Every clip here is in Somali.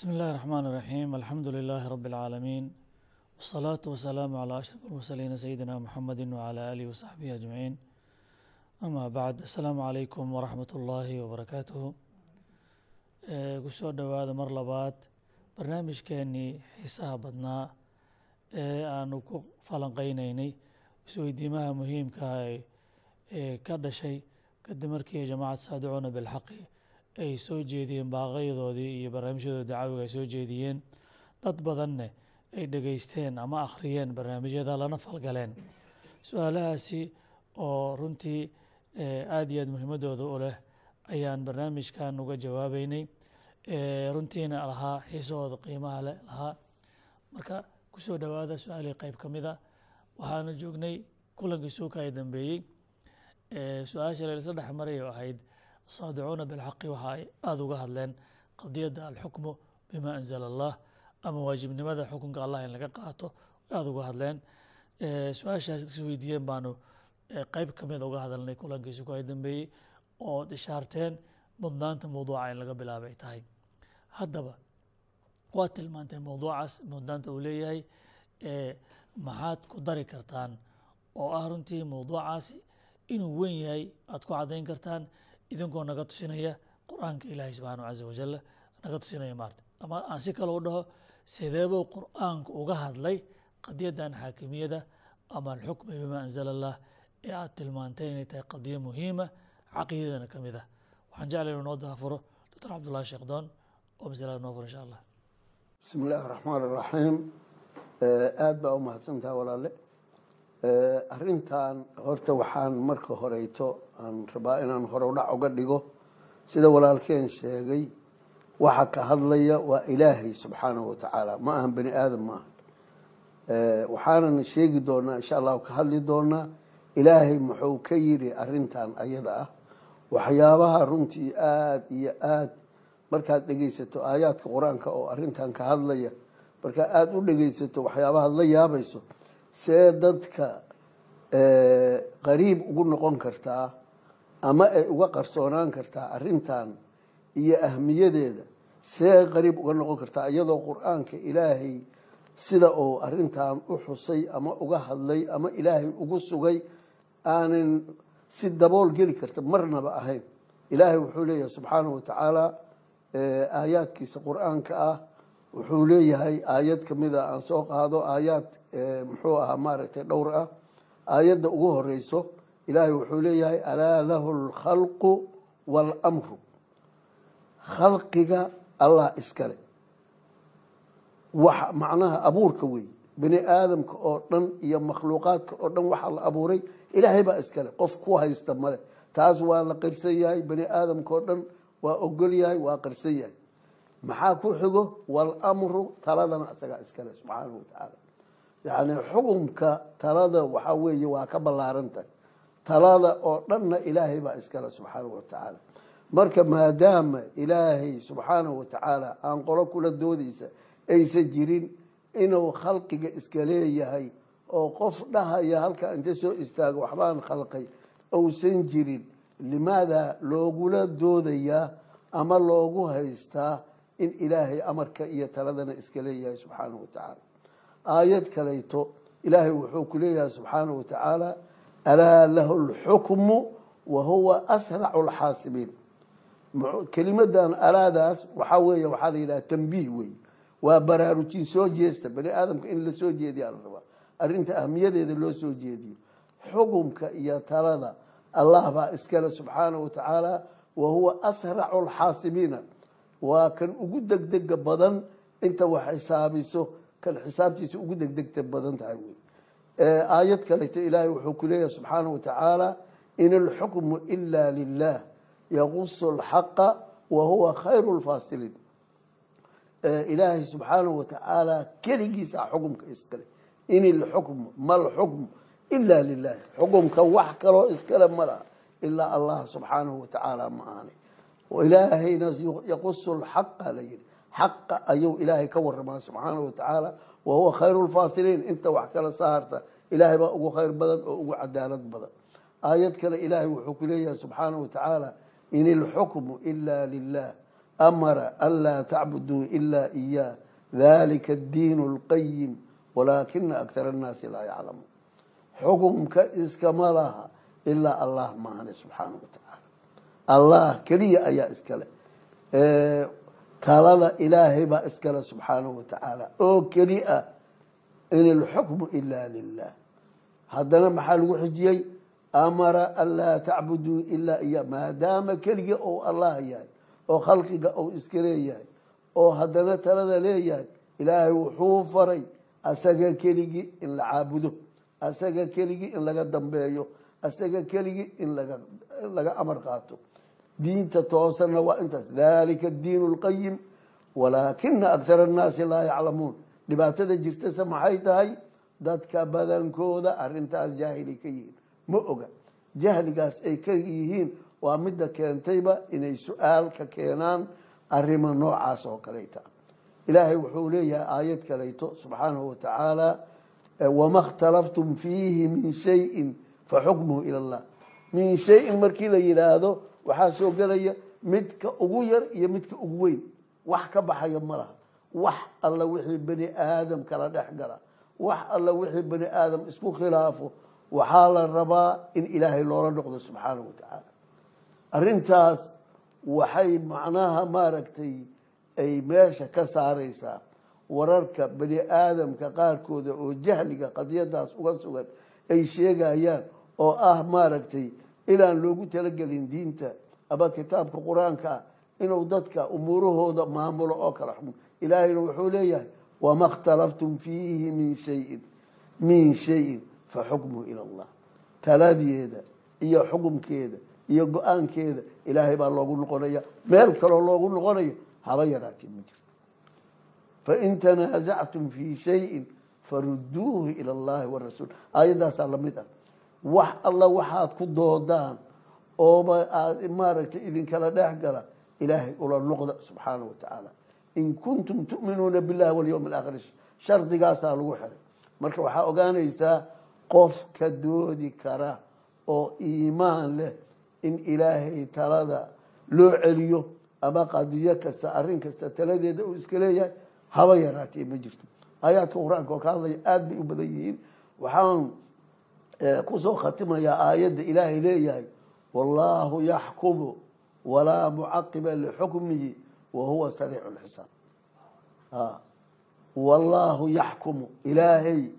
بسم الله الرحمن الرحيم الحمد لله رب العالمين والصلاة والسلام على أشرف المرسلين سيدنا محمد وعلى آله وصحبه أجمعين أما بعد السلام عليكم ورحمة الله وبركاته kusoo dhowaada mar labaad barnaamijkeenii xiisaha badnaa ee aanu ku falanqeyneynay isweydiimaha muhiimkaah ee ka dhashay kadib markii jamaacad saadicuuna bilxaqi ay soo jeediyeen baaqayadoodii iyo barnaamijyadooda dacawiga ay soo jeediyeen dad badanne ay dhegeysteen ama akhriyeen barnaamijyada lana falgaleen. Su'aalahaasi oo runtii aada iyo aad muhiimadooda u leh ayaan barnaamijkan uga jawaabeynay runtiina lahaa xiisahooda qiimaha le lahaa. Marka ku soo dhowaada su'aalihii qeyb ka mid a waxaana joognay kulankii suuka ay dambeeyey su'aasha leelisa dhex maray oo ahayd saadicuuna bilxaqi waxa ay aada uga hadleen qadiyadda alxukmu bima anzala allah ama waajibnimada xukunka allah in laga qaato aada uga hadleen. Su'aashaas is weydiiyeen baanu qeyb ka mid uga hadalnay kulankii suuka ay dambeeyey ood ishaarteen mudnaanta mawduuca in laga bilaabay tahay. Haddaba waad tilmaanteen mawduucaas mudnaanta uu leeyahay maxaad ku dari kartaan oo ah runtii mawduucaasi inuu weyn yahay aad ku caddayn kartaan idinkoo naga tusinaya qur'aanka ilaahay subxaanahu caza wajal naga tusinaya maarta. Ama aan si kale u dhaho sideebuu qur'aanku uga hadlay qadiyaddan xaakimiyada ama alxukmi bima anzala allah ee aad tilmaanteen inay tahay qadiyo muhiima caqiidadana ka mid ah. Waxaan jeclay inu noo daafuro doctor cabdullahi sheekh doon oo masalada noo furo insha allah. Bismi illaahi raxmaan iraxiim aada baa u mahadsantaha walaale arrintan horta waxaan marka horeyto aan rabaa inaan horowdhac uga dhigo sida walaalkeen sheegay waxa ka hadlaya waa ilaahay subxaanahu watacaala ma ahan bani aadam ma aha waxaanan sheegi doonaa insha allahu ka hadli doonaa ilaahay muxuu ka yiri arrintan ayada ah waxyaabaha runtii aada iyo aada markaad dhegeysato aayaadka qur'aanka oo arrintan ka hadlaya markaad aada u dhegeysato waxyaabahaad la yaabayso see dadka qariib ugu noqon kartaa ama ay uga qarsoonaan kartaa arrintan iyo ahmiyadeeda see qariib uga noqon kartaa iyadoo qur'aanka ilaahay sida uu arrintan u xusay ama uga hadlay ama ilaahay ugu sugay aanan si dabool geli karta marnaba ahayn. Ilaahay wuxuu leeyahay subxaanahu watacaala aayaadkiisa qur'aanka ah wuxuu leeyahay aayad kamida aan soo qaado aayaad muxuu ahaa maaragtay dhowr ah. Aayadda ugu horeyso ilaahay wuxuu leeyahay alaa lahu lkhalqu waalamru khalqiga allah iskale wax macnaha abuurka wey bini aadamka oo dhan iyo makhluuqaadka oo dhan waxaa la abuuray ilaahay baa iskale qof ku haysta male taas waa la qirsan yahay bani aadamka oo dhan waa ogol yahay waa qirsan yahay maxaa ku xigo waalamru taladana isagaa iskale subxaanahu watacaala yacni xukunka talada waxaa weeye waa ka ballaarantah talada oo dhanna ilaahay baa iskale subxaanahu watacaala marka maadaama ilaahay subxaanahu watacaala aan qolo kula doodaysa aysan jirin inuu khalqiga iska leeyahay oo qof dhahaya halkaa inta soo istaago waxbaan khalqay uusan jirin limaada loogula doodayaa ama loogu haystaa in ilaahay amarka iyo taladana iska leeyahay subxaanahu watacaala aayad kalayto ilaahay wuxuu ku leeyahay subxaanahu watacaala alaa lahu lxukmu wa huwa asracu lxaasibiin kelimadan alaadaas waxaa weeye waxaa la yidhaha tambiih wey waa baraarujin soo jeesta bani aadamka in la soo jeediya la rabaa. Arrinta ahmiyadeeda loo soo jeediyo. Xukumka iyo talada allah baa iskale subxaanahu wa huwa asracu lxaasibiina waa kan ugu degdega badan. Inta wax xisaabiso kan xisaabtiisa ugu degdegta badan tahay wey. Aayad kaleta ilaahay wuxuu ku leeyahay subxaanahu watacaala in alxukmu ila lilah yaqusu lxaqa wa huwa khayru lfaasiliin ilaahay subxaanahu watacaala keligiisa xukumka iskale in ilxukmu ma lxukmu ila lilahi xukumka wax kaloo iskale ma laha ilaa allah subxaanahu watacaala ma ahani ilaahayna yaqusu lxaqa la yihi xaqa ayuu ilaahay ka waramaa subxaanahu watacaala wa huwa khayru lfaasiliin inta wax kala saarta ilaahay baa ugu khayr badan oo ugu cadaalad badan. Aayad kale ilaahay wuxuu ku leeyahay subxaanahu watacaala in ilxukmu ila lilah amara anlaa tacbuduu ilaa iyaah dalika addiinu اlqayim walaakina aktar annaasi laa yaclamuun. Xukumka iskama laha ilaa allah maahane subxaana wa tacaala allah keliya ayaa iskale talada ilaahay baa iskale subxaanahu wa tacaala oo keli ah in ilxukmu ila lilah haddana maxaa lagu xijiyey? Amara anlaa tacbuduu ilaa iya maadaama keliga ou allah yahay oo khalqiga ou iska leeyahay oo haddana talada leeyahay ilaahay wuxuu faray asaga keligii in la caabudo asaga keligii in laga dambeeyo asaga keligii in laga amar qaato diinta toosanna waa intaas dalika diin اlqayim walaakina aktar annaasi laa yaclamuun dhibaatada jirtase maxay tahay dadka badankooda arintaas jaahilay ka yihiin ma oga jahligaas ay ka yihiin waa midda keentayba inay su-aal ka keenaan arimo noocaas oo kaleyta ilaahay wuxuu leeyahay aayad kaleyto subxaanahu wa tacaala wama اkhtalaftum fiihi min shayin faxukmuhu ila اllah min shayin markii la yidhaahdo waxaa soo gelaya midka ugu yar iyo midka ugu weyn. Wax ka baxaya ma laha. Wax alla wixii bani aadam kala dhex gala. Wax alla wixii bani aadam isku khilaafo. Waxaa la rabaa in ilaahay loola noqdo subxaanahu wa tacaala. Arrintaas waxay macnaha maaragtay ay meesha ka saareysaa wararka bani aadamka qaarkooda oo jahliga qadiyadaas uga sugan ay sheegayaan oo ah maaragtay inaan loogu talagelin diinta ama kitaabka qur'aanka inuu dadka umuurahooda maamulo oo kala xumo ilaahayna wuxuu leeyahay wama اkhtalaftum fiihi min shayin min shayin faxukmuhu ila allah. Taladeeda iyo xukumkeeda iyo go'aankeeda ilaahay baa loogu noqonaya. Meel kaloo loogu noqonayo haba yaraatee ma jirto. Fain tanaasactum fii shayin faruduuhu ila اllahi warasuul aayaddaasaa la mid ah wax alla waxaad ku doodaan ooba aad maaragtay idinkala dhex gala ilaahay ula noqda subxaana wa tacaala. In kuntum tu'minuuna billahi walyowm alaakhir shardigaasaa lagu xiray. Marka waxaa ogaanaysaa qof ka doodi kara oo iimaan leh in ilaahay talada loo celiyo ama qadiyo kasta arrin kasta taladeeda uu iska leeyahay haba yaraatee ma jirto. Aayaadka qur'aanka oo ka hadlaya aada bay u badan yihiin. Waxaan ku soo khatimayaa aayadda ilaahay leeyahay wallaahu yaxkumu walaa mucaqiba lixukmihi wa huwa sariicu lxisaab wallaahu yaxkumu ilaahay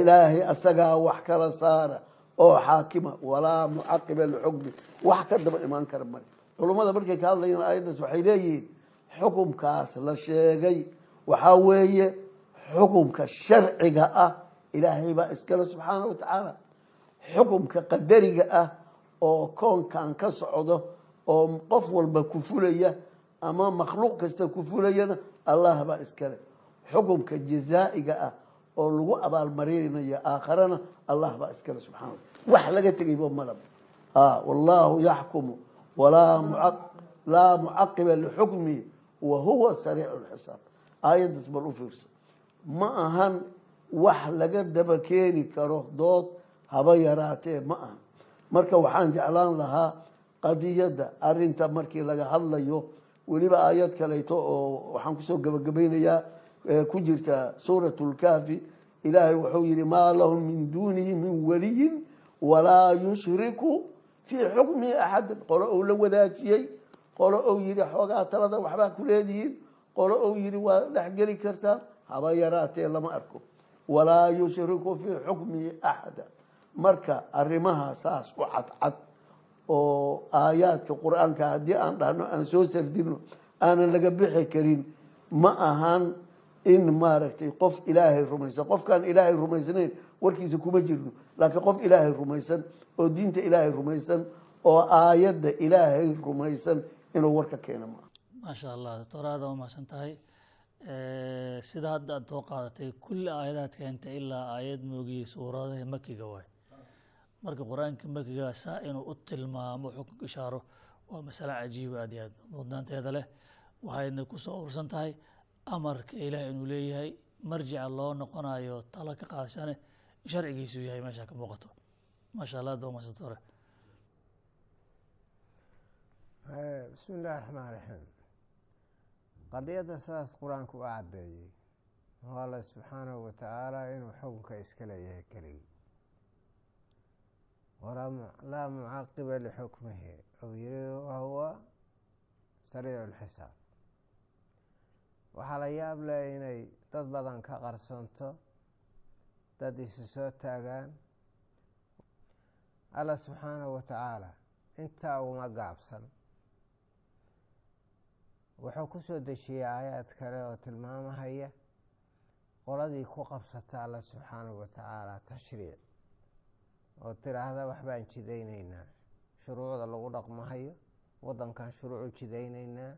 ilaahay asagaa wax kala saara oo xaakima walaa mucaqiba lixukmi wax ka daba imaan kara male culummada markay ka hadlayaan aayaddaas waxay leeyihiin xukumkaas la sheegay. Waxaa weeye xukumka sharciga ah ilaahay baa iskale subxaana wa tacaala xukumka qadariga ah oo koonkan ka socdo oo qof walba ku fulaya ama makhluuq kasta ku fulayana allah baa iskale. Xukumka jazaa'iga ah oo lagu abaalmarinaya aakharana allah baa iskale subxana wa wax laga tegayba malab wallaahu yaxkumu laa mucaqiba lixukmihi wa huwa sariicu lxisaab aayaddaas bal u fiirso. Ma ahan wax laga daba keeni karo dood haba yaraatee ma aha. Marka waxaan jeclaan lahaa qadiyadda arinta markii laga hadlayo weliba aayad kaleyto oo waxaan ku soo gebagabaynayaa ku jirta suurat lkaafi ilaahay wuxuu yihi maa lahum min duunihi min waliyin walaa yushriku fii xukmihi axadan qolo ou la wadaajiyey qolo ou yihi xoogaa talada waxbaa ku leedihiin. Qolo ou yihi waa dhexgeli kartaa haba yaraatee lama arko walaa yushriku fii xukmihi axada. Marka arrimaha saas u cadcad oo aayaadka qur'aanka haddii aan dhahno aan soo sardino aanan laga bixi karin ma ahan in maaragtay qof ilaahay rumaysan. Qofkaan ilaahay rumaysnayn warkiisa kuma jirno. Laakiin qof ilaahay rumaysan oo diinta ilaahay rumaysan oo aayadda ilaahay rumaysan inuu warka keeno maaha. Maasha allah doctor aada waa mahadsan tahay sida hadda aad soo qaadatay kulli aayadaad keentay ilaa aayad moogiyey suuradaha makiga waay. Marka qur'aanka makiga saa inuu u tilmaamo xukun ishaaro waa masale cajiiba aad iyo aad. Mudnaanteeda leh waxayna ku soo urursan tahay amarka ilaah inuu leeyahay marjica loo noqonayo talo ka qaadashane sharcigiisu yahay meesha ka muuqato. Maasha allah mahadsan tore bismi illaahi raxmaan raxiim qadiyadda sidaas qur'aanku u caddeeyey oo alla subxaanahu wa tacaala inuu xukunka iska leeyahay keligii. Laa mucaqiba lixukmihi ou yiri wahuwa sariicu lxisaab waxaa la yaab leh inay dad badan ka qarsoonto dad isu soo taagaan alla subxaanahu wa tacaala intaa uma gaabsan wuxuu ku soo dejiyey aayaad kale oo tilmaamahaya qoladii ku qabsata alla subxaanahu wa tacaala tashriic. Oo tiraahda waxbaan jidayneynaa shuruucda lagu dhaqmahayo wadankan shuruuc u jidayneynaa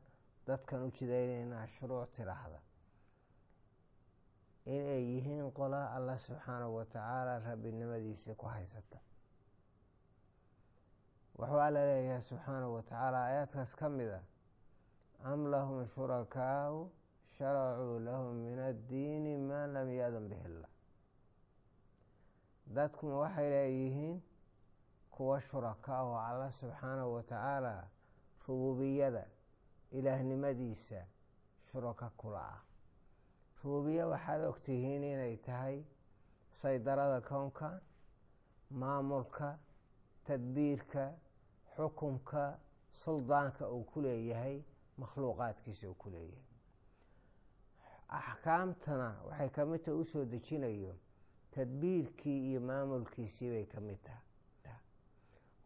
dadkan u jidayneynaa shuruuc tiraahda. Inay yihiin qola alla subxaanahu wa tacaala rabbinimadiisii ku haysata. Wuxuu alla leeyahay subxaanahu wa tacaala aayaadkaas ka mid a am lahum shurakaau sharacuu lahum min addiini maa lam ya-dan bihi illah dadkuma waxay leeyihiin kuwa shuraka oo alla subxaanahu wa tacaala rububiyada ilaahnimadiisa shuraka kula ah rububiya waxaad ogtihiin inay tahay saydarada kownkan maamulka tadbiirka xukumka suldaanka uu ku leeyahay makhluuqaadkiisa uu ku leeyahay. Axkaamtana waxay ka mid u soo dejinayo tadbiirkii iyo maamulkiisii bay ka mid taha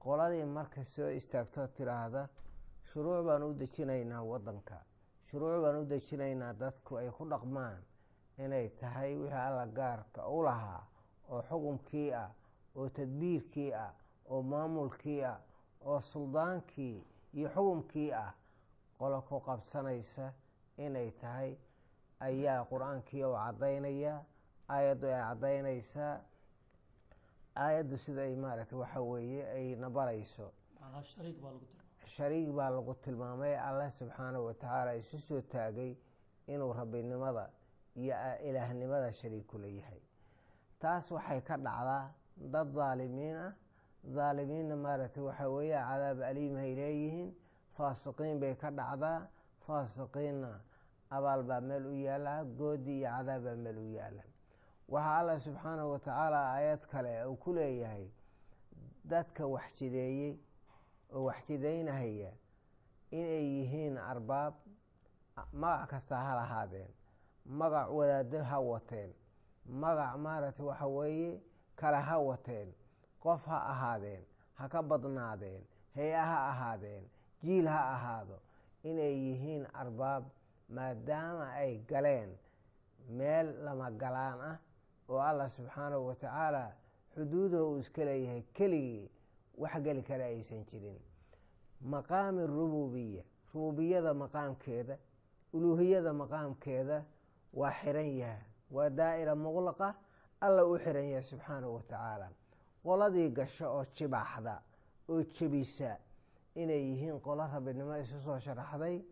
qoladii marka soo istaagtoo tiraahda shuruuc baan u dejinaynaa wadanka shuruuc baan u dejinaynaa dadku ay ku dhaqmaan inay tahay wixii alla gaarka u lahaa oo xukumkii ah oo tadbiirkii ah oo maamulkii ah oo suldaankii iyo xukumkii ah qolo ku qabsanaysa inay tahay ayaa qur'aankii u caddaynaya aayaddu ay caddaynaysaa aayaddu sida ay maaragtay waxa weeye ay nabarayso. Shariig baa lagu tilmaamay. Allah subxaanahu wa tacaala isu soo taagay inuu rabbinimada iyo ilaahnimada shariig ku leeyahay. Taas waxay ka dhacdaa dad daalimiin ah. Daalimiinna maaragtay waxaa weeye cadaab aliimhay leeyihiin faasiqiin bay ka dhacdaa. Faasiqiinna abaal baa meel u yaalla goodi iyo cadaab baa meel u yaalla waxaa allah subxaanahu wa tacaala aayad kale uu ku leeyahay dadka waxjideeyey oo waxjidaynahaya inay yihiin arbaab magac kasta ha lahaadeen magac wadaado ha wateen magac maaragtay waxa weeye kale ha wateen qof ha ahaadeen ha ka badnaadeen hay'a ha ahaadeen jiil ha ahaado inay yihiin arbaab maadaama ay galeen meel lama galaan ah oo allah subxaanahu wa tacaala xuduudaha uu iska leeyahay keligii wax geli kale aysan jirin. Maqaami rububiya rububiyada maqaamkeeda uluuhiyada maqaamkeeda waa xiran yaha waa daa'ira muqlaqa alla u xiran yahay subxaanahu wa tacaala qoladii gasho oo jibaaxda oo jebisa inay yihiin qolo rabbinimo isu soo sharaxday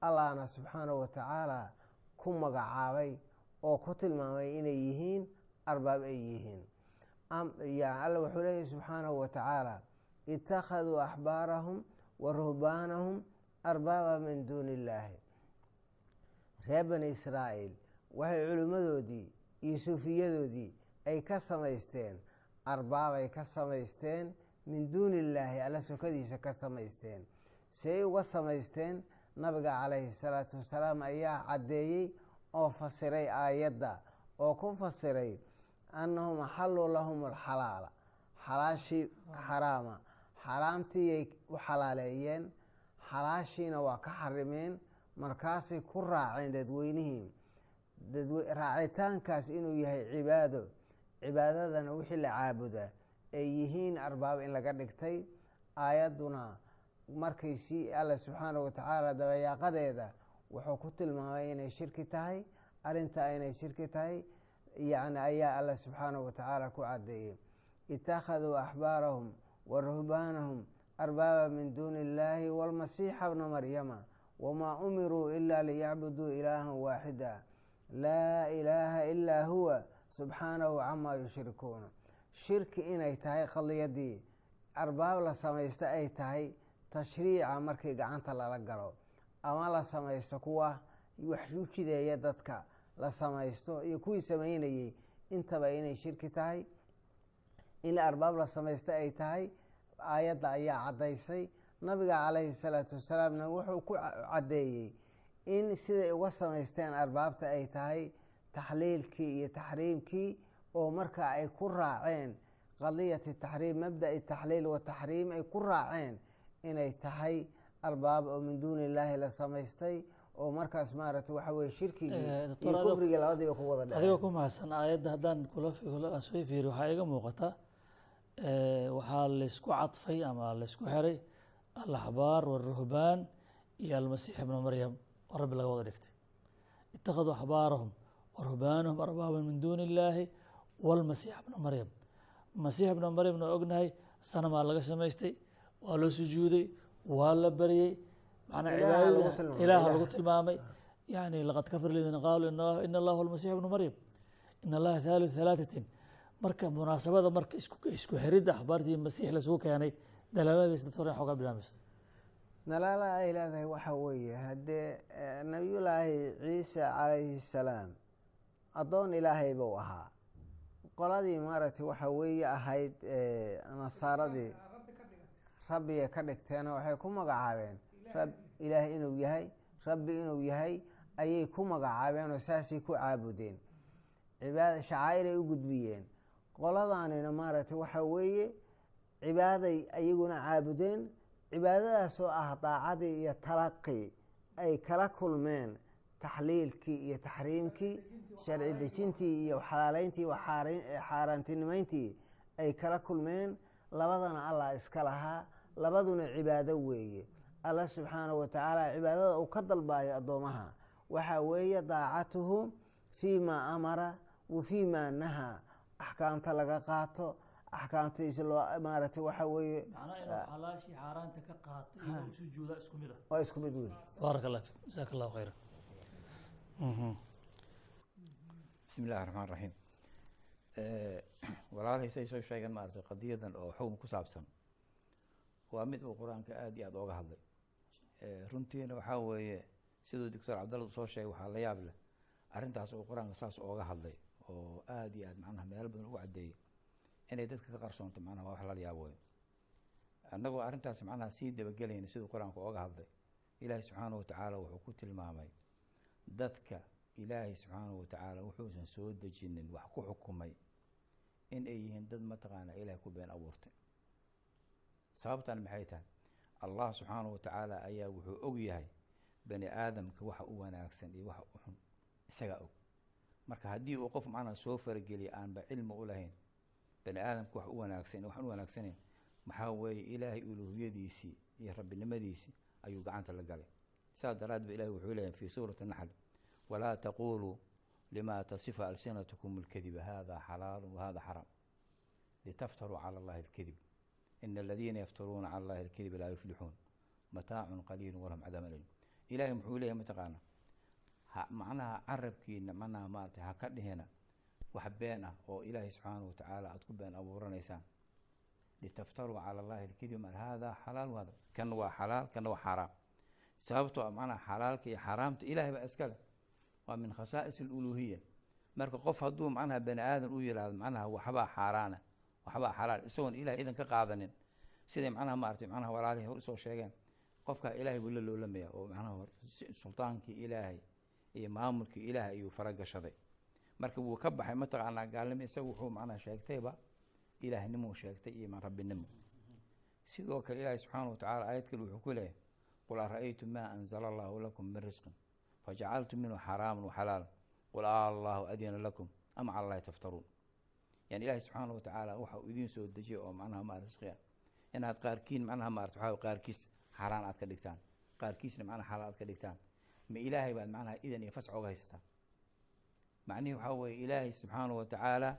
allahna subxaanahu wa tacaala ku magacaabay oo ku tilmaamay inay yihiin arbaab ay yihiin. Alla wuxuu leeyahy subxaanahu wa tacaala ittakhaduu axbaarahum wa ruhbaanahum arbaaba min duuni illaahi reer bani israa'iil waxay culimmadoodii iyo suufiyadoodii ay ka samaysteen arbaabay ka samaysteen min duuni illaahi alla sokadiisa ka samaysteen. Siay uga samaysteen nabiga calayhi salaatu wasalaam ayaa caddeeyey oo fasiray aayadda oo ku fasiray annahum axalluu lahum alxalaala. Xalaashii xaraama. Xaraamtiiyay u xalaaleeyeen xalaashiina waa ka xarimeen markaasay ku raaceen dadweynihii. Raacitaankaas inuu yahay cibaado. Cibaadadana wixii la caabuda ay yihiin arbaab in laga dhigtay aayadduna markay si alla subxaanahu wa tacaala dabayaaqadeeda wuxuu ku tilmaamay inay shirki tahay arrintaa inay shirki tahay yacni ayaa alla subxaanahu wa tacaala ku caddeeyey ittakhaduu axbaarahum wa ruhbaanahum arbaaba min duuni illaahi waalmasiixa bna maryama wamaa umiruu ila liyacbuduu ilaahan waaxida. Laa ilaaha ilaa huwa subxaanahu camaa yushrikuuna shirki inay tahay qadiyadii arbaab la samaysta ay tahay tashriica markii gacanta lala galo. Ama la samaysto kuwa wax u jideeya dadka la samaysto iyo kuwii samaynayey intaba inay shirki tahay in arbaab la samaysta ay tahay aayadda ayaa caddaysay. Nabiga calayhi salaatu wasalaamna wuxuu ku caddeeyey in siday uga samaysteen arbaabta ay tahay taxliilkii iyo taxriimkii oo markaa ay ku raaceen qadiyati taxriim mabda'i taxliil wa taxriim ay ku raaceen inay tahay arbaab oo min duuni illaahi la samaystay oo markaas maaragta waxa weye shirkigii iyo kufrigii labadiiba ku wada adigoo dhaceen ku mahadsan aayadda haddaan kula soo fiiriyo waxaa iga muuqata eh, waxaa laysku cadfay ama laysku xiray alaxbaar waruhbaan iyo almasiix ibna maryam oo rabbi laga wada dhigtay. Ittakhaduu axbaarahum waruhbaanahum arbaaban min duuni illaahi walmasiix ibna maryam masiix ibna maryamna waa ognahay sanamaa laga samaystay waa loo sujuuday waa la baryey lagu cibaadada ilaaha ilaah. lagu tilmaamay yani laqad kafar ladiina qaaluu in- allah huwa almasiix ibnu maryam in allaha thaalithu thalaatatin marka munaasabada marka isku xiridda axbaartii masiix lasugu keenay dalaaladiis doctor in xoogaa bilaamaysa nalaala ay leedahay waxa weeye haddee nabiyullaahi ciisa calayhi salaam addoon ilaahay buu ahaa qoladii maaragtay waxa weeye ahayd eh, nasaaradii rabbigay ka dhigteena waxay ku magacaabeen ilaah inuu yahay rabbi inuu yahay ayay ku magacaabeen oo saasay ku caabudeen. Shacaa'iray u gudbiyeen. Qoladaanina maaragtay waxa weeye cibaaday ayaguna caabudeen. Cibaadadaas oo ah daacadii iyo talaqii ay kala kulmeen taxliilkii iyo taxriimkii sharci dejintii iyo xaari- xaaraantinimeyntii ay kala kulmeen labadana allah iska lahaa labaduna cibaado weeye allah subxaanahu wa tacaala cibaadada uu ka dalbayo addoomaha waxaa weeye daacatuhu fii maa amara wa fii maa nahaa axkaamta laga qaato axkaamtiisa loo maaragtay waxa weeye waa isku mid weyn baaraka allah fik jasaaka allahu khayra bismi illahi raxmaan raxiim walaalhay say soo sheegeen maaragtay qadiyadan oo xukun ku saabsan. Waa mid uu qur'aanka aada iyo aada ooga hadlay. Eh, runtiina waxaa weeye siduu doctor cabdalla soo sheegay waxaa la yaab leh arrintaas uu qur'aanka saas ooga hadlay oo aada iyo aad macnaha meelo badan ugu caddeeyey inay dadka ka qarsoonto macnaha waa wax lala yaabo wey annagoo arrintaas macnaha sii dabagelayna siduu qur'aanku ooga hadlay. Ilaahi subxaanahu watacaala wuxuu ku tilmaamay dadka ilaahay subxaanahu watacaala wuxuusan soo dejinin wax ku xukumay in ay yihiin dad mataqaana ilahay ku been abuurtay. Sababtan maxay tahay? Allah subxaanahu watacaala ayaa wuxuu og yahay bani aadamka waxa u wanaagsan iyo waxa u xun. Isagaa og. Marka haddii uu qof macnaha soo farageliya aanba cilmi u lahayn bani aadamka wax u wanaagsan waxaan u wanaagsanayn maxaa weeye ilaahay uluuhiyadiisii iyo rabbinimadiisii ayuu gacanta la galay. Saas daraad ba ilahi wuxuu leeyahay fi suurati naxl walaa taquluu lima tasifa alsinatkum اlkadiba hada xalaalu wahada xaraam litaftaruu cala allahi اlkadib in aladiina yaftaruuna cala allahi اlkadiba laa yuflixuun mataacun qaliilu walahum cadaab alim ilahay muxuu leeyahay mataqaana ha macnaha carabkiina macnaha maarata ha ka dhihina wax been ah oo ilaahay subxaanahu watacaala aada ku been abuuranaysaan litaftaruu cala allahi alkadib hada xalaal wahada kan waa xalaal kana waa xaaraam sababtoo ah macnaha xalaalka iyo xaaraamta ilahay baa iskale waa min khasaa'is aluluhiya marka qof hadduu macnaha bani aadan u yihahdo macnaha waxbaa xaaraana waxbaa xalaal isagoon ilahay idan ka qaadanin. Siday macnaha maaragtay macnaha walaalihii hor u soo sheegeen. Qofkaa ilaahay buu la loolamaya oo macnaha hor sultaankii ilaahay iyo maamulkii ilaahay ayuu faragashaday marka wuu ka baxay mataqaanaa gaalnimo isaga wuxuu macnaha sheegtayba ilaahnimuu sheegtay iyo rabbinimo. Sidoo kale ilaahay subxaana watacaala aayad kale wuxuu ku leeyahay qul ara'aytum maa anzala allahu lakum min risqin fajacaltum minhu xaraaman waxalaala qul allahu adina lakum am cala allahi taftaruun yani ilaahay subxaana watacaala waxa uu idiin soo dejiyay oo macnaha ma risqiya inaad qaarkiin macnaha maarata waxaa qaarkiis xaaraan aad ka dhigtaan qaarkiisna macnaha xalaal aad ka dhigtaan ma ilaahay baad macnaha idan iyo fasx oga haysataan macnihi waxaa weeye ilaahay subxaana watacaala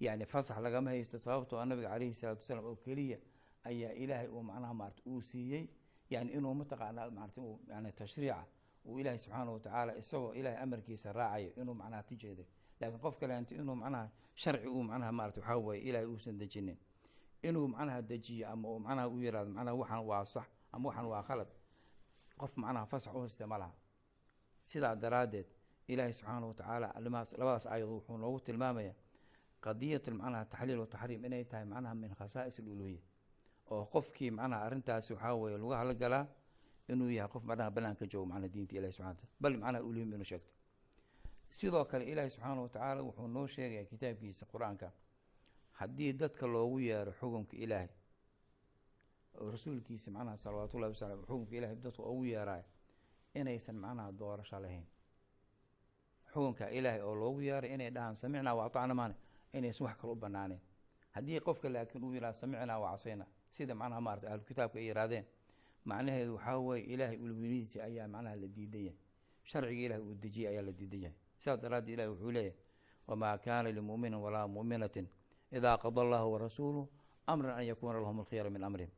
yani fasax lagama haysto sababtoo a nabiga calayhi salaatu wasalaam oo keliya ayaa ilaahay uu macnaha maarata uu siiyey yani inuu mataqaanaa maarata yani tashriica uu ilaahay subxaana watacaala isagoo ilaahay amarkiisa raacayo inuu macnaha tijeeday laakiin qof kaleento inuu macnaha sharci uu macnaha maarata waxaa weeye ilaahay uusan dejinin. Inuu macnaha dejiyo ama uu macnaha u yihahdo macnaha waxaan waa sax ama waxaan waa khalad qof macnaha fasax u haysta ma laha. Sidaa daraaddeed ilaahay subxaanahu watacaala alimahaas labadaas aayadood wuxuu noogu tilmaamaya qadiyat macnaha taxliil wataxriim inay tahay macnaha min khasaa'is aluluhiya oo qofkii macnaha arrintaasi waxaa weeye lagu halagalaa inuu yahay qof macnaha banaanka joogo macnaha diinta ilahi subxana wataala bal macnaha uluhim inuu sheegto. Sidoo kale ilaahi subxaanahu watacaala wuxuu noo sheegaya kitaabkiisa qur'aanka. Haddii dadka loogu yeero xukunka ilaahay oo rasuulkiisa macnaha salawaatu wasalam xukunka ilahay dadku ugu yeeraayo inaysan macnaha doorasho lahayn. Xukunka ilaahay oo loogu yeeray inay dhahaan samicnaa wa atacna maana inaysan wax kale u banaaneen haddii qofka laakiin uu yidhaha samicnaa wa casayna sida macnaha maarata ahlu ay yidhahdeen macnaheedu waxaa weeye ilaahay ulwinidiisa ayaa macnaha la diidan yahay. Sharciga ilahay uu dejiyey ayaa la diidan yahay. Sidaas daraaddeed ilahi wuxuu leeyahay wamaa kaana limu'minin walaa mu'minatin idaa qada allahu warasuuluhu amran an yakuuna lahum alkhiyara min amrihim.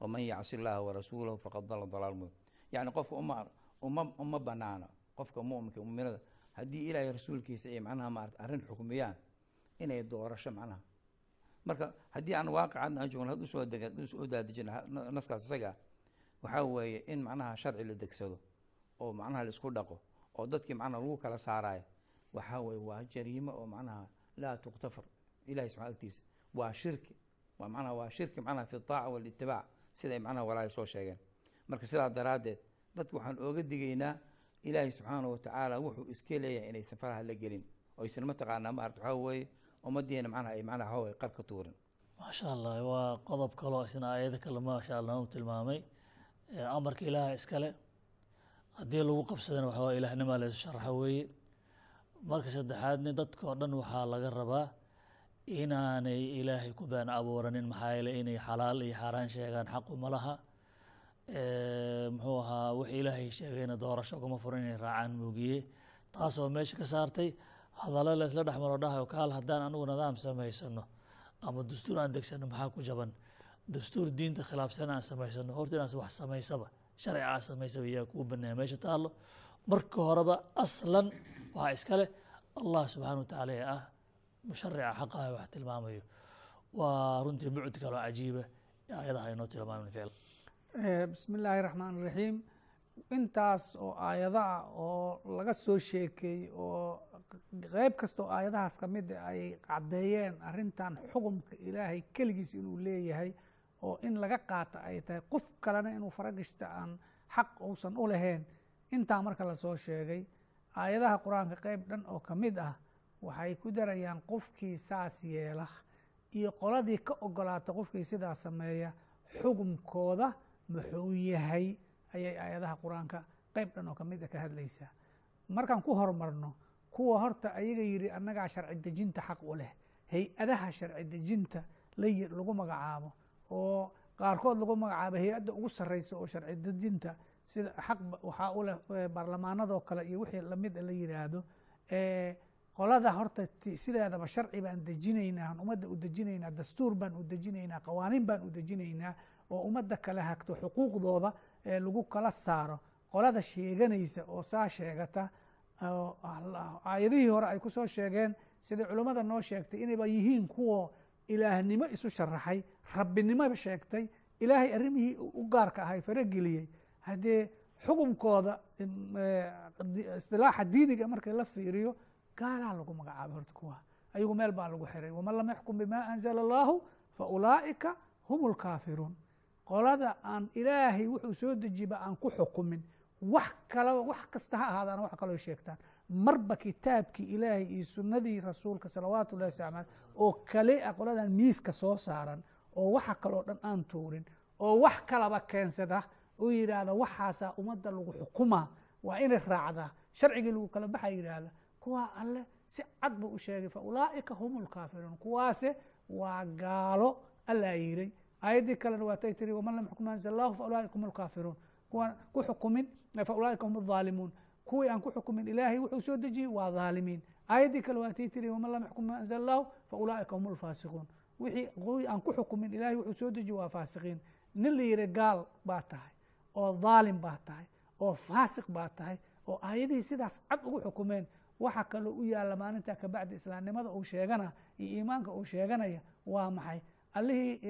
Waman yacsi llaha warasuulahu faqad dala dalaal mubin yacni qofka uma uma banaana qofka mu'minka mu'minada haddii ilaahay rasuulkiisa ay macnaha maarata arrin xukmiyaan inay doorasho macnaha. Marka haddii aan waaqicadna aan joogno had u soo dega u soo daadejina naskaas isaga waxaa weeye in macnaha sharci la degsado oo macnaha la isku dhaqo oo dadkii macnaha lagu kala saaraayo waxaa weeye waa jariimo oo macnaha laa tuktafar ilahay subxana agtiisa. Waa shirki waa macnaha waa shirki macnaha fi taaca walitibaac siday macnaha walaahi soo sheegeen. Marka sidaa daraaddeed dadka waxaan ooga digaynaa ilaahay subxaanahu watacaala wuxuu iska leeyahay inaysan faraha la gelin oo aysan mataqaanaa maarata waxaa weeye ummaddeena macnaha ay macnaha waxaa weye qar tuurin. Maasha allah waa qodob kaloo isna aayado kale maasha allah u tilmaamay amarka ilaaha iskale haddii lagu qabsadana waxaa waye ilaahnimaa laysu sharaxa weeye. Marka saddexaadni dadka oo dhan waxaa laga rabaa inaanay ilaahay ku been abuuranin maxaa yeele inay xalaal iyo xaaraan sheegaan xaqu ma laha. Muxuu ahaa wix ilaahay sheegayna doorasho ugama furan inay raacaan muugiye taasoo meesha ka saartay hadallo la isla dhexmaro dhahayo kaal haddaan anigu nidaam samaysano ama dastuur aan degsano maxaa ku jaban dastuur diinta khilaafsan aan samaysano horta inaan wax samaysaba sharci aan samaysaba yaa kuu baneeya meesha taallo. Marka horeba aslan waxaa iskale allah subxaana watacaala ee ah musharica xaqaha wax tilmaamayo. Waa runtii bucd kaloo cajiiba aayadaha inoo tilmaamin ficil bismi illaahi raxmaan iraxiim intaas oo aayada ah oo laga soo sheekeeyey oo qeyb kasta oo aayadahaas ka mid a ay caddeeyeen arrintan xukumka ilaahay keligiis inuu leeyahay oo in laga qaata ay tahay qof kalena inuu faragishta aan xaq uusan u lahayn. Intaa marka la soo sheegay aayadaha qur'aanka qeyb dhan oo ka mid ah waxay ku darayaan qofkii saas yeela iyo qoladii ka ogolaata qofkii sidaa sameeya xukumkooda muxuu yahay ayay aayadaha qur'aanka qeyb dhan oo ka mid a ka hadlaysaa. Markaan ku horumarno kuwa horta ayaga yidhi annagaa sharci dejinta xaq u leh hay'adaha sharci dejinta lagu magacaabo oo qaarkood lagu magacaabo hay'adda ugu sarreysa oo sharci dejinta sida xaq waxaa u leh baarlamaanadoo kale iyo wixii la mid la yidhaahdo qolada horta sideedaba sharci baan dejinaynaa ummadda u dejinaynaa dastuur baan u dejinaynaa qawaaniin baan u dejinaynaa oo ummadda kala hagto xuquuqdooda ee lagu kala saaro. Qolada sheeganaysa oo saa sheegata aayadihii hore ay ku soo sheegeen siday culummada noo sheegtay inayba yihiin kuwa ilaahnimo isu sharaxay rabbinimo sheegtay ilaahay arrimihii u gaarka ahay farageliyey. Haddee xukunkooda isdilaaxa diiniga markii la fiiriyo gaalaa lagu magacaabay horta kuwa. Ayagu meel baa lagu xiray. Waman lam yaxkum bima anzala allahu fa ulaa'ika hum lkaafiruun qolada aan ilaahay wuxuu soo dejiba aan ku xukumin. Wax kalaba wax kasta ha ahaadaan wax kaloo sheegtaan marba kitaabkii ilaahay iyo sunnadii rasuulka salawaatu ullahi wasalam oo kale ah qoladan miiska soo saaran oo waxa kaloo dhan aan tuurin oo wax kalaba keensada oo yidhaahda waxaasaa ummadda lagu xukumaa waa inay raacdaa. Sharcigii lagu kala baxa yidhaahda kuwaa alle si cad buu u sheegay fa ulaa'ika hum lkaafiruun kuwaase waa gaalo allaa yiray aayaddii kalena waatay tiri waman lam yaxkum anzal allahu fa ulaa'ika hum lkaafiruun kuwaan ku xukumin fa ulaa'ika hum alظaalimuun kuwii aan ku xukumin ilaahay wuxuu soo dejiyey waa dhaalimiin aayaddii kale waatay tiri waman lam yaxkum ma anzal allahu fa ulaa'ika hum alfaasiquun wixii kuwii aan ku xukumin ilaahay wuxuu soo dejiyey waa faasiqiin. Nin la yihi gaal baa tahay oo dhaalim baa tahay oo faasiq baa tahay oo aayadihii sidaas cad ugu xukumeen. Waxa kaloo u yaalla maalintaa kabacdi islaamnimada uu sheegana iyo iimaanka uu sheeganaya waa maxay? Allihii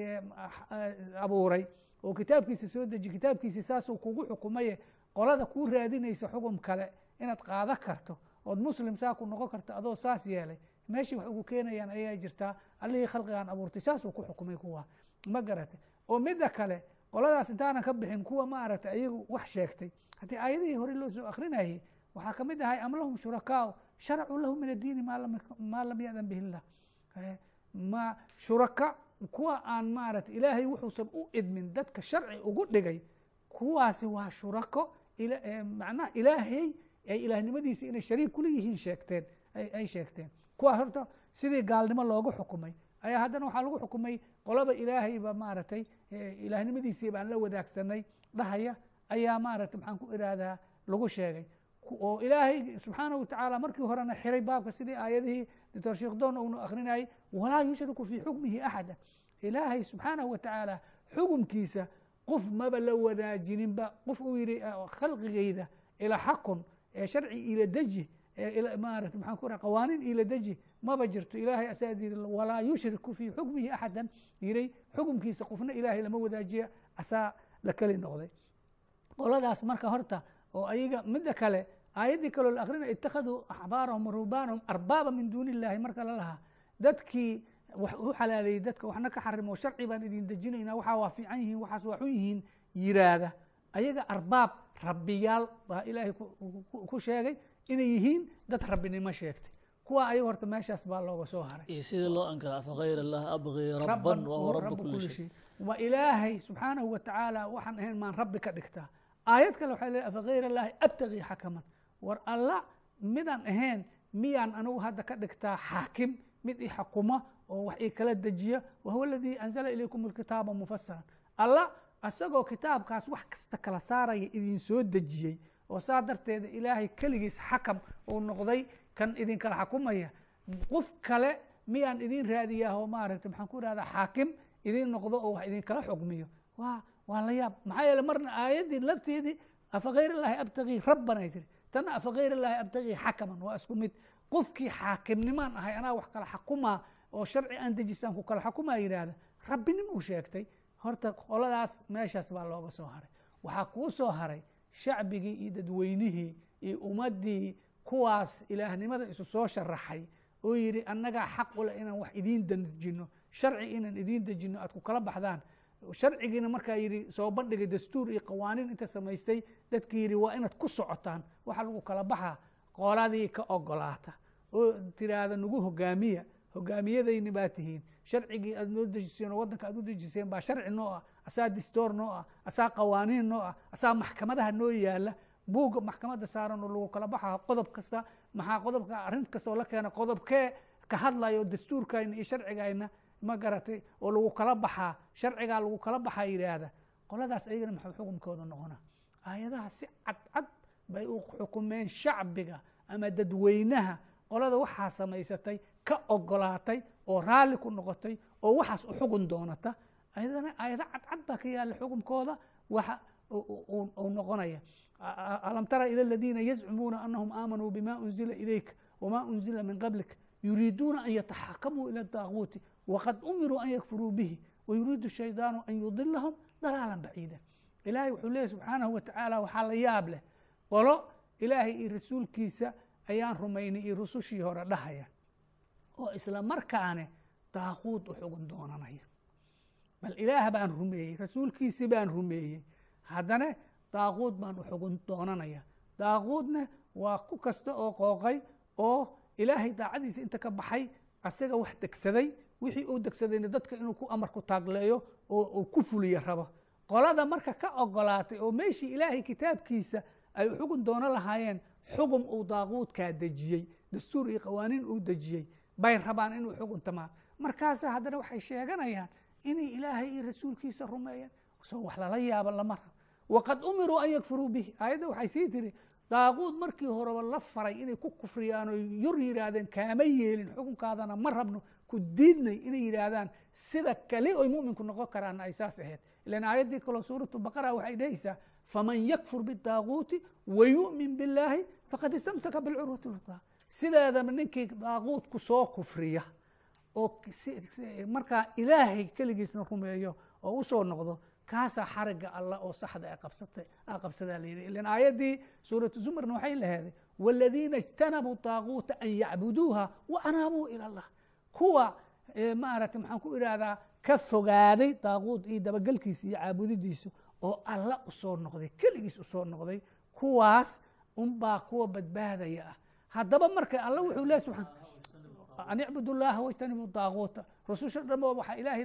abuuray oo kitaabkiisa soo deji kitaabkiisa saasuu kugu xukumaye qolada kuu raadinaysa xugum kale inaad qaado karto ood muslim saa ku noqon karto adoo saas yeelay. Meeshii wax ugu keenayaan ayaa jirtaa allihii khalqigan abuurtay. Saasuu ku xukumay kuwa. Ma garatay oo midda kale qoladaas intaanan ka bixin kuwa ma aragtay ayagu wax sheegtay. Haddii aayadihii hore loo soo akrinayay waxaa ka mid ahay am lahum sharacuu lahu min addiini maa lam yadan bihi illah ma shuraka kuwa aan maaragtay ilaahay wuxuusan u idmin dadka sharci ugu dhigay kuwaasi waa shurako macnaha ilaahay ay ilaahnimadiisa inay shariik kula yihiin sheegteen ay sheegteen. Kuwa horta sidii gaalnimo loogu xukumay. Ayaa haddana waxaa lagu xukumay qolaba ilaahayba maaragtay ilaahnimadiisii baan la wadaagsanay dhahaya ayaa maaragtay maxaan ku irahdaa lagu sheegay. Oo ilaahay subxaanahu watacaala markii horena xiray baabka sidii aayadihii doctor sheekh doon uunu akrinayay walaa yushriku fii xukmihi axada. Ilaahay subxaanahu watacaala xukumkiisa qof maba la wadaajinin,ba qof uu yihi khalqigayda ila xakun sharci ila deji maarata maxaan ku raha qawaaniin ila deji maba jirto ilaahay asaa yiri walaa yushriku fii xukmihi axadan. Yiray xukumkiisa qofna ilaahay lama wadaajiya asaa la keli noqday. Qoladaas marka horta oo ayaga midda kale aayaddii kaloo la akrinaya ittakhaduu axbaarahum ruhbaanahum arbaaba min duuni illahi marka la lahaa dadkii u xalaaleeyey dadka waxna ka xarimo sharci baan idin dejinaynaa waxaa waa fiican yihiin waxaas waa xun yihiin yiraahda. Ayaga arbaab rabbiyaal baa ilaahay ku sheegay inay yihiin dad rabbinimo sheegtay. Kuwa ayaga horta meeshaas baa looga soo haray. Sidii loo ankara afagayr allah abgii rabban wahuwa rabu kuli shay. waa ilaahay subxaanahu watacaala waxaan ahayn maan rabbi ka dhigtaa. Aayad kale waxay leedahay afagayr allahi abtagii xakaman. War alla midaan ahayn miyaan anigu hadda ka dhigtaa xaakim mid i xakuma oo wax ii kala dejiya wahuwa aladii anzala ilaykum alkitaaba mufasaran alla isagoo kitaabkaas wax kasta kala saaraya idin soo dejiyey oo saa darteeda ilaahay keligiis xakam uu noqday kan idinkala xakumaya. Qof kale miyaan idin raadiyaa oo maaragtay maxaan ku irahdaa xaakim idin noqdo oo wax idinkala xukmiyo waa waa la yaab. Maxaa yeele marna aayaddii lafteedii afagayr illaahi abtagii rabban ay tiri. Tanna afagayr illaahi abtagii xakaman waa isku mid. Qofkii xaakimnimaan ahay anaa wax kala xakumaa oo sharci aan dejisaan ku kala xakumaa yidhaahda rabbinimuu sheegtay horta qoladaas meeshaas baa looga soo haray. Waxaa kuu soo haray shacbigii iyo dadweynihii iyo ummaddii kuwaas ilaahnimada isu soo sharaxay oo yidhi annagaa xaq ule inaan wax idiin dejino sharci inaan idiin dejino aad ku kala baxdaan. Sharcigiina markaa yidhi soo bandhigay dastuur iyo qawaaniin inta samaystay dadkii yidhi waa inaad ku socotaan waxa lagu kala baxaa qoladii ka ogolaata oo tiraahda nagu hogaamiya hogaamiyadayni baa tihiin. Sharcigii aad noo dejiseen oo waddanka aad u dejiseen baa sharci noo ah asaa distoor noo ah asaa qawaaniin noo ah asaa maxkamadaha noo yaalla buugga maxkamadda saaran oo lagu kala baxaa qodob kasta maxaa qodobka arrin kastoo la keena qodobkee ka hadlayo dastuurkayna iyo sharcigayna ma garatay oo lagu kala baxaa sharcigaa lagu kala baxaa yidhaahda qoladaas ayagana maxuu xukumkooda noqona? Aayadaha si cadcad bay u xukumeen shacbiga ama dadweynaha. Qolada waxaa samaysatay ka ogolaatay oo raalli ku noqotay oo waxaas u xugun doonata ayadana ayada cadcad baa ka yaalla xukumkooda waxa uu noqonaya. Alam tara ila aladiina yazcumuuna anahum aamanuu bima unzila ilayka wama unzila min qablika yuriiduuna an yataxakamuu ila daaquuti waqad umiruu an yakfuruu bihi wayuriidu shaydaanu an yudilahum dalaalan baciida. Ilaahay wuxuu leeyay subxaanahu wa tacaala waxaa la yaab leh. Qolo ilaahay iyo rasuulkiisa ayaan rumaynay iyo rusushii hore dhahaya oo isla markaane daaquud u xugun doonanaya. Bal ilaah baan rumeeyey rasuulkiisii baan rumeeyey. Haddana daaquud baan u xugun doonanaya. Daaquudna waa ku kasta oo qooqay oo ilaahay daacadiisa inta ka baxay asaga wax degsaday wixii uu degsadayna dadka inuu ku amar ku taagleeyo oo uu ku fuliyo rabo. Qolada marka ka ogolaatay oo meeshii ilaahay kitaabkiisa ay xugun doono lahaayeen xugum uu daaquudkaa dejiyey dastuur iyo qawaaniin uu dejiyey bay rabaan inuu xugun tamaan markaasa haddana waxay sheeganayaan inay ilaahay iyo rasuulkiisa rumeeyeen soo wax lala yaabo lama waqad umiruu an yakfuruu bihi. Aayadda waxay sii tiri daaquud markii horeba la faray inay ku kufriyaan oo yor yidhaahdeen kaama yeelin xukunkaadana ma rabno ku diidnay inay yidhaahdaan sida kali oy muminku noqon karaana ay saas ahayd. Ilan aayaddii kaloo suuratu baqara waxay dhehaysaa faman yakfur bidaaquuti wayu'min billaahi faqad istamsaka bilcurwati lwusqa sideedaba ninkii daaquudku soo kufriya oo markaa ilaahay keligiisna rumeeyo oo u soo noqdo kaasaa xariga allah oo saxda qabsatay qabsadaa la yidhi. Ilan aayaddii suuratu zumarna waxay laheeday waaladiina ijtanabuu taaguuta an yacbuduuha wa anaabuu ila allah. Kuwa maaragtay maxaan ku idhaahdaa ka fogaaday daaquud iyo dabagelkiisa iyo caabudidiisa oo alla u soo noqday keligiis u soo noqday kuwaas unbaa kuwa badbaadaya ah haddaba marka alla wuxuu leey subaan an icbudu llaha wajtanibu daaquuta rususha dhanba waxaa ilaahay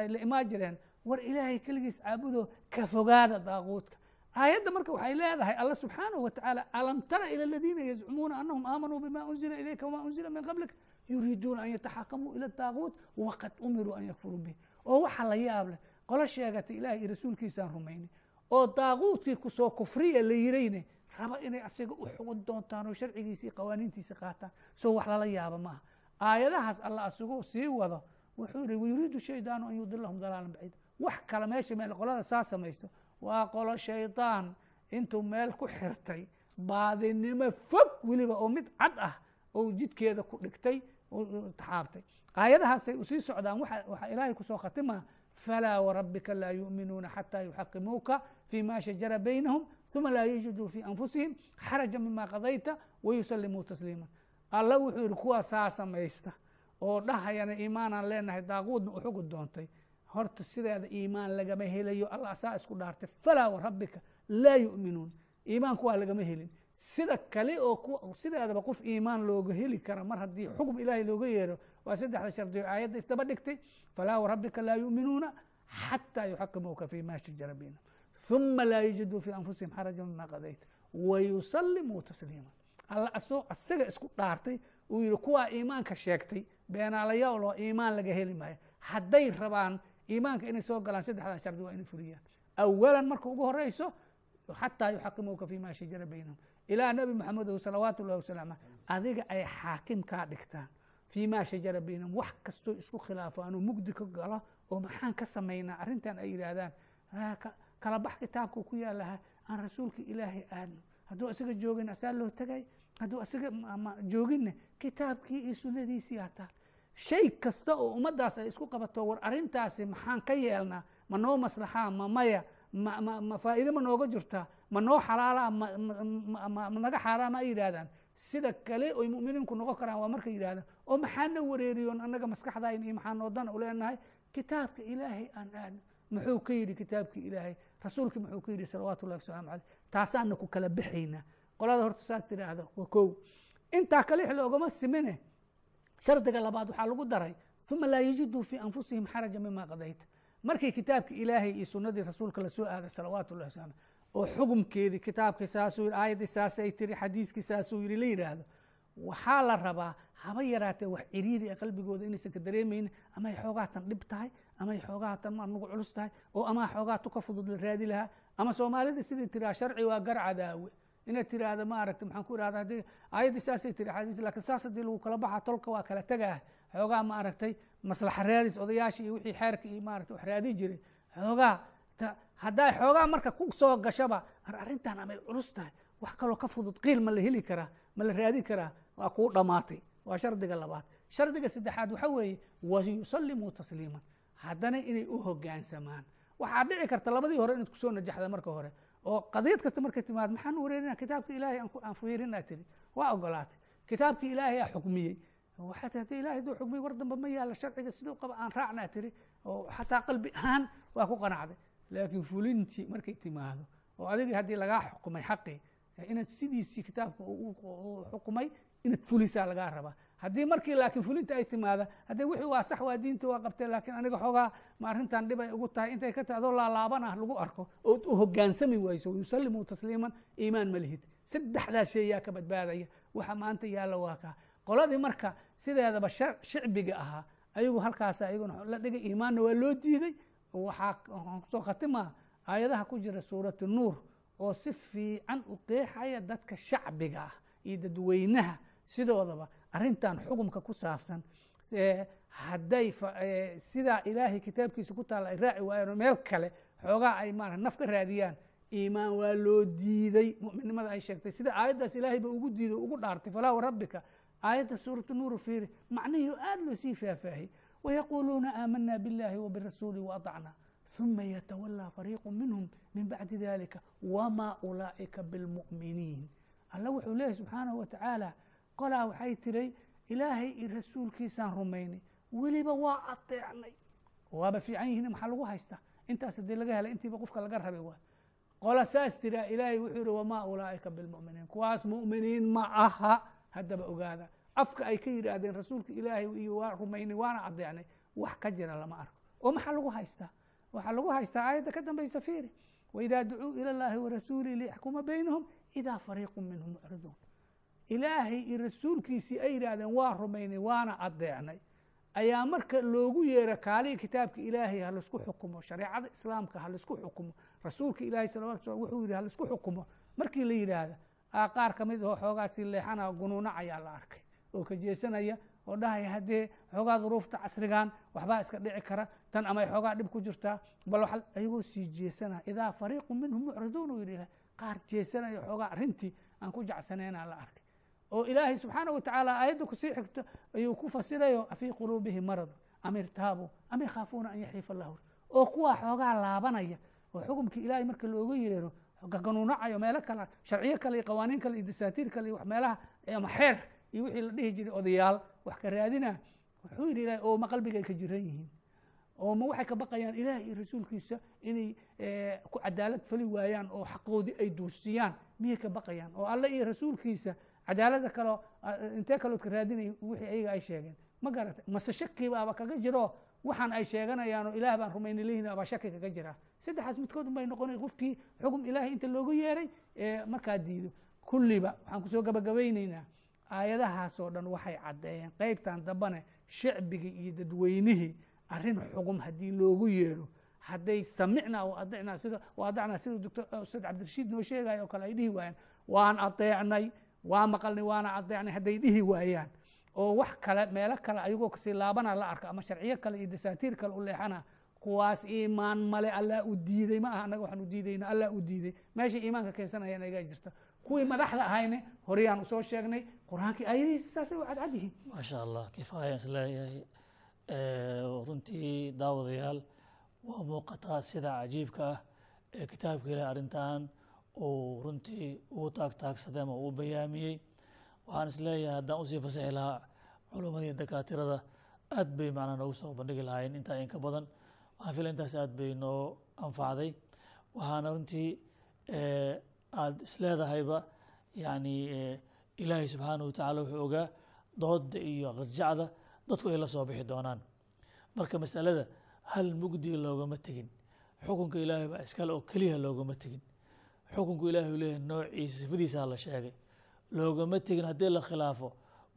ay la imaan jireen war ilaahay keligiis caabudo ka fogaada daaquudka aayadda marka waxay leedahay alla subxaanahu wa tacaala alam tara ila aladiina yazcumuuna anahum aamanuu bima unzila ilayka wama unzila min qablik yuriiduuna an yataxakamuu ila daaquut waqad umiruu an yakfuruu bih oo waxaa la yaab leh qolo sheegatay ilahay iyo rasuulkiisaan rumaynay oo daaquudkii ku soo kufriya la yirayne raba inay asiga u xugun doontaan oo sharcigiisa iyo qawaaniintiisa qaataan. Soo wax lala yaaba maaha. Aayadahaas alla asigoo sii wado wuxuu yihi wayuriidu shaydaanu an yudilahum dalaalan baciida wax kale meesha meel qolada saa samaysto. Waa qolo shaydaan. Intuu meel ku xirtay baadinimo fog weliba oo mid cad ah oo jidkeeda ku dhigtay taxaabtay. Aayadahaasay u sii socdaan. Waxaa ilaahay ku soo khatima falaa warabbika laa yu'minuuna xataa yuxakimuuka fima shajara baynahum uma laa yajiduu fi anfusihim xaraja mima qadayta wayusalimuu tasliima alla wuxuu yihi kuwaa saa samaysta oo dhahayana iimaanaan leenahay daaquudna u doontay horta sideeda iimaan lagama helayo alla saa isku dhaartay falaa warabbika laa yu'minuun iimaanku waa lagama helin sida kale oo sideedaba qof iimaan looga heli kara mar haddii xukm ilaahay looga yeero waa saddexda shardiyo aayadda isdaba dhigtay falaa warabbika laa yu'minuuna xataa yuxakimuuka fi ma shajara baynahum ثuma laa yajiduu fi anfusihim xaraja mima qadayta wayusalimuu tasliima alla asaga isku dhaartay uu yihi kuwaa iimaanka sheegtay beenaalayaal oo iimaan laga heli maayo hadday rabaan iimaanka inay soo galaan saddexdan shardi waa inay fuliyaan awalan marka ugu horeyso xataa yuxakimuuka fi ma shajara baynahum ilaa nabi maxamedow salawaatu ullahi wasalaamu adiga ay xaakim kaa dhigtaan fii ma shajara baynahum wax kastoo isku khilaafaan oo mugdi ka galo oo maxaan ka samaynaa arrintan ay yidhaahdaan kala bax kitaabku ku yaalaha aan rasuulka ilaahay aadno. Hadduu asiga joogin asaa loo tegay hadduu asiga jooginne kitaabkii iyo sunadiisii hataan shay kasta oo ummaddaas ay isku qabato war arrintaasi maxaan ka yeelnaa ma noo maslaxaa ma maya ma faa'iide ma nooga jirtaa ma noo xalaalaa ma naga xaaraama ay yidhahdaan sida kale oy mu'miniinku noqon karaan waa markay yidhahdaan oo maxaana wareeriyoon annaga maskaxdayn iyo maxaan oodana u leenahay kitaabka ilaahay aan aadno muxuu ka yidhi kitaabkii ilaahay? Rasuulkii muxuu ka yidhi salawaatu ullahi wasalaamu caleyh taasaana ku kala baxaynaa qolada horta saas tidhaahda waa kow. Intaa kale ix loogama simine. Shardiga labaad waxaa lagu daray uma laa yajiduu fii anfusihim xaraja mima qadayta. Markii kitaabki ilaahay iyo sunadii rasuulka la soo aaday salawaatu ullahi wasalam oo xugumkeedii kitaabkii saasuu yidhi aayaddii saasay tiri xadiiskii saasuu yidhi la yidhaahdo waxaa la rabaa haba yaraatee wax ciriiri ee qalbigooda inaysan ka dareemaynin ama ay xoogaatan dhib tahay ama ay xoogaatan nagu culus tahay oo ama xoogaa tuka fudud la raadi lahaa ama soomaalida sidii tiraa sharci waa gar cadaawe. Inaad tiraahda maaragta maxaan ku irahda aayaddii saasay tiri xadiis laakiin saas haddii lagu kala baxa tolka waa kala tegaah xoogaa maaragtay maslaxa raadis odayaashii iyo wixii xeerka iyo maarata wax raadi jiray. Xoogaa hadday xoogaa marka ku soo gashaba arrintan amay culus tahay wax kaloo ka fudud qiil ma la heli karaa ma la raadi karaa waa kuu dhammaatay waa shardiga labaad. Shardiga saddexaad waxa weeye wayusalimuu tasliiman haddana inay u hogaansamaan. Waxaa dhici karta labadii hore inaad ku soo najaxda marka hore oo qadiyad kasta markay timaad maxaan wareerina kitaabka ilaahay aan fiirina tiri. Waa ogolaatay. Kitaabkii ilaahay aa xukmiyey. Waxaa tii haddii ilahay haduu xukmiyey war dambe ma yaalla sharciga siduu qaba aan raacnaa tiri. Oo xataa qalbi ahaan waa ku qanacday. Laakiin fulintii markay timaado oo adigii haddii lagaa xukumay xaqii inaad sidiisii kitaabka xukumay inaad fulisaa lagaa rabaa haddii markii laakiin fulinta ay timaada haddii wixii waa sax waa diinta waa qabtee laakiin aniga xoogaa ma arrintan dhib ay ugu tahay. Intay ka tahay adoo laalaaban ah lagu arko ood u hogaansami wayso yusallimuu tasliiman iimaan ma lihid. Saddexdaas shay yaa ka badbaadaya. Waxa maanta yaalla waa kaa. Qoladii marka sideedaba shicbiga ahaa ayagu halkaas ayaguna la dhigay iimaanna waa loo diiday. Waxaa ku soo khatimaa aayadaha ku jira suurati nuur oo si fiican u qeexaya dadka shacbiga ah iyo dadweynaha sidoodaba arintan xukumka ku saabsan hadday sidaa ilaahay kitaabkiisa ku taalla ay raaci waayeen oo meel kale xoogaa ay maarata naf ka raadiyaan iimaan waa loo diiday. Mu'minnimada ay sheegtay sida aayaddaas ilaahay ba ugu diiday o ugu dhaartay falaa warabbika aayadda suuratu nuuru fiiri macnihii aad loo sii faahfaahiyey wayaquuluuna aamanaa biاllaahi wa birasuuli uma yatawalaa fariiqu minhum min bacdi dalika wamaa ulaa'ika bilmu'miniin allah wuxuu leeyahy subxaanahu wa qolaa waxay tiray ilaahay iyo rasuulkiisaan rumaynay weliba waa adeecnay waaba fiican yihiin maxaa lagu haystaa? Intaas haddii laga helay intiiba qofka laga rabay waa. Qola saas tiraa ilaahay wuxuu yihi wamaa ulaa'ika bilmu'miniin. Kuwaas mu'miniin ma aha haddaba ogaada. Afka ay ka yidhaahdeen rasuulka ilaahay iyo waa rumaynay waana adeecnay wax ka jira lama arko. Oo maxaa lagu haystaa? Waxaa lagu haystaa aayadda ka dambaysa fiiri. Waidaa ducuu ila llahi warasuulihi liyaxkuma baynahum idaa fariiqu minhum mucriduun ilaahay iyo rasuulkiisii ay yidhaahdeen waa rumaynay waana adeecnay. Ayaa marka loogu yeera kaaliga kitaabka ilaahay ha la isku xukumo. Shareecada islaamka ha la isku xukumo. Rasuulka ilahay salawatu slam wuxuu yidhi ha la isku xukumo. Markii la yidhaahda aa qaar ka mid oo xoogaasi leexana gunuunac ayaa la arkay oo ka jeesanaya oo dhahaya haddee xoogaa duruufta casrigan waxbaa iska dhici kara tan amay xoogaa dhib ku jirtaa bal ayagoo sii jeesanaya idaa fariiqu minhum mucriduun uu yidhi qaar jeesanaya xoogaa arrintii aan ku jacsanayna la arkay oo ilaahay subxaanaه wa tacaala aayadda ku sii xigto ayuu ku fasirayo afii quluubihi maradu am irtaabuu am yakhaafuuna an yaxiifa lahu. oo kuwaa xoogaa laabanaya oo xukumkii ilaahay marka looga yeero gaganuunacayo meelo kale sharciyo kale iyo qawaaniin kale iyo dasaatiir kale iyo meelaha ama xeer iyo wixii la dhihi jiray odayaal wax ka raadina wuxuu yidhi ilahay oo ma qalbigay ka jiran yihiin? Oo ma waxay ka baqayaan ilaah iyo rasuulkiisa inay ku cadaalad fali waayaan oo xaqoodii ay duursiyaan miyay ka baqayaan? Oo alle iyo rasuulkiisa cadaalada kaleo intee kalood ka raadinay wixii ayaga ay sheegeen. Ma garatay mase shakibaaba kaga jiro? Waxaan ay sheeganayaan oo ilaah baan rumayna lehin abaa shaki kaga jiraa saddexaas midkood unbay noqonay qofkii xugum ilaahay inta loogu yeeray ee markaa diido. Kulliba waxaan ku soo gabagabayneynaa aayadahaasoo dhan waxay caddeeyeen qeybtan dambane shacbigii iyo dadweynihii arrin xugum haddii loogu yeero. Hadday samicnaa wa adecnaa sida adacnaa sida doctor ustaad cabdirashiid noo sheegayo oo kale ay dhihi waayaan waan adeecnay waa maqalnay waana adeecnay hadday dhihi waayaan. Oo wax kale meelo kale ayagoo ka sii laabana la arka ama sharciyo kale iyo dasaatiir kale u leexana kuwaas iimaan male allaa u diiday ma aha annaga waxaan u diidayna allaa u diiday. Meesha iimaanka keensanayaan ayagaa jirta. Kuwii madaxda ahayne horeyaan u soo sheegnay qur'aankii aayadihiisa saasay u cadcad yihiin. Maasha allah kifaayaan is leeyahay runtii daawadayaal waa muuqataa sida cajiibka ah ee kitaabka ilahi arrintan uu runtii ugu taagtaagsaday ama uu bayaamiyey waxaan is leeyahay haddaan u sii fasaxi lahaa culumadii dakaatirada aad bay macnaa noogu soo bandhigi lahaayeen intaa in ka badan. Waxaan fila intaas aad bay noo anfacday. Waxaana runtii aad isleedahayba yani ilaahay subxaanahu watacala wuxuu ogaa dooda iyo qarjacda dadku ay la soo bixi doonaan. Marka masalada hal mugdi loogama tegin. Xukunka ilaahay baa iskale oo keliya loogama tegin xukunku ilahi u leeyahay noociisa sifadiisaa la sheegay. Loogama tegin haddii la khilaafo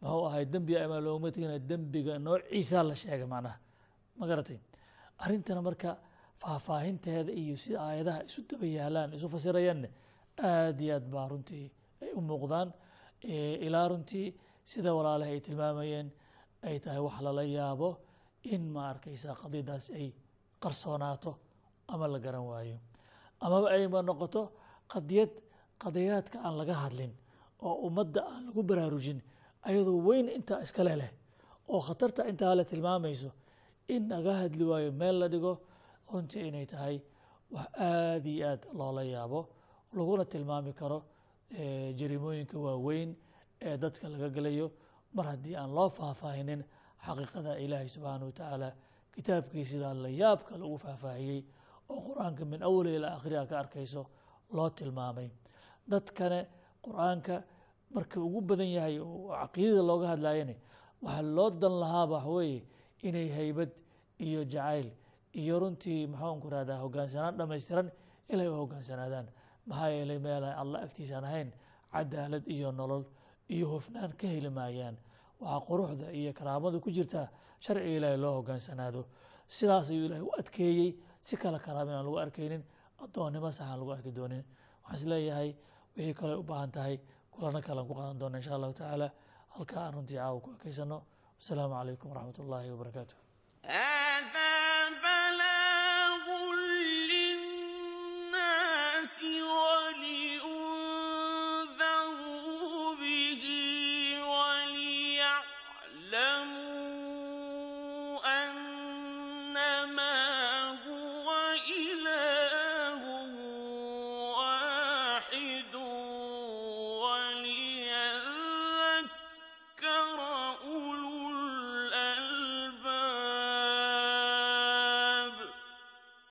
muxuu ahay dembi ama loogama tegin dembiga noociisaa la sheegay macnaha. Ma garatay? Arrintana marka faahfaahinteeda iyo sida aayadaha isu daba yaalaan isu fasirayaanne aad iyo aad baa runtii ay u muuqdaan. Ilaa runtii sida walaalaha ay tilmaamayeen ay tahay wax lala yaabo in ma arkaysa qadiyadaas ay qarsoonaato ama la garan waayo. Amaba ayma noqoto qadiyad qadiyaadka aan laga hadlin oo ummadda aan lagu baraarujin ayadoo weyn intaa iskale leh oo khatarta intaa le tilmaamayso in laga hadli waayo meel la dhigo runtii inay tahay wax aad iyo aad loola yaabo laguna tilmaami karo jarimooyinka waaweyn ee dadka laga gelayo mar haddii aan loo faahfaahinin xaqiiqada ilaahay subxaana watacaala kitaabkii sidaa la yaabka lagu faahfaahiyey oo qur'aanka min awali ilaa akhriha ka arkayso loo tilmaamay. Dadkane qur'aanka marka ugu badan yahay oo caqiidada looga hadlayane waxaa loo dan lahaaba waxweeye inay haybad iyo jacayl iyo runtii maxaanku rahdaa hogaansanaan dhamaystiran ilay u hogaansanaadaan maxaa yeelay meelaha allah agtiisaan ahayn cadaalad iyo nolol iyo hofnaan ka heli maayaan. Waxaa quruxda iyo karaamada ku jirtaa sharciga ilaahay loo hogaansanaado sidaas ayuu ilaahay u adkeeyey. Si kale karaama inaan lagu arkaynin addoonnimo saxaan lagu arki doonin waxaan is leeyahay wixii kale u baahan tahay kulano kalean ku qaadan doona insha allahu tacaala. Halka aan runtii caawa ku ekeysano wasalaamu calaykum waraxmat ullaahi wabarakaatu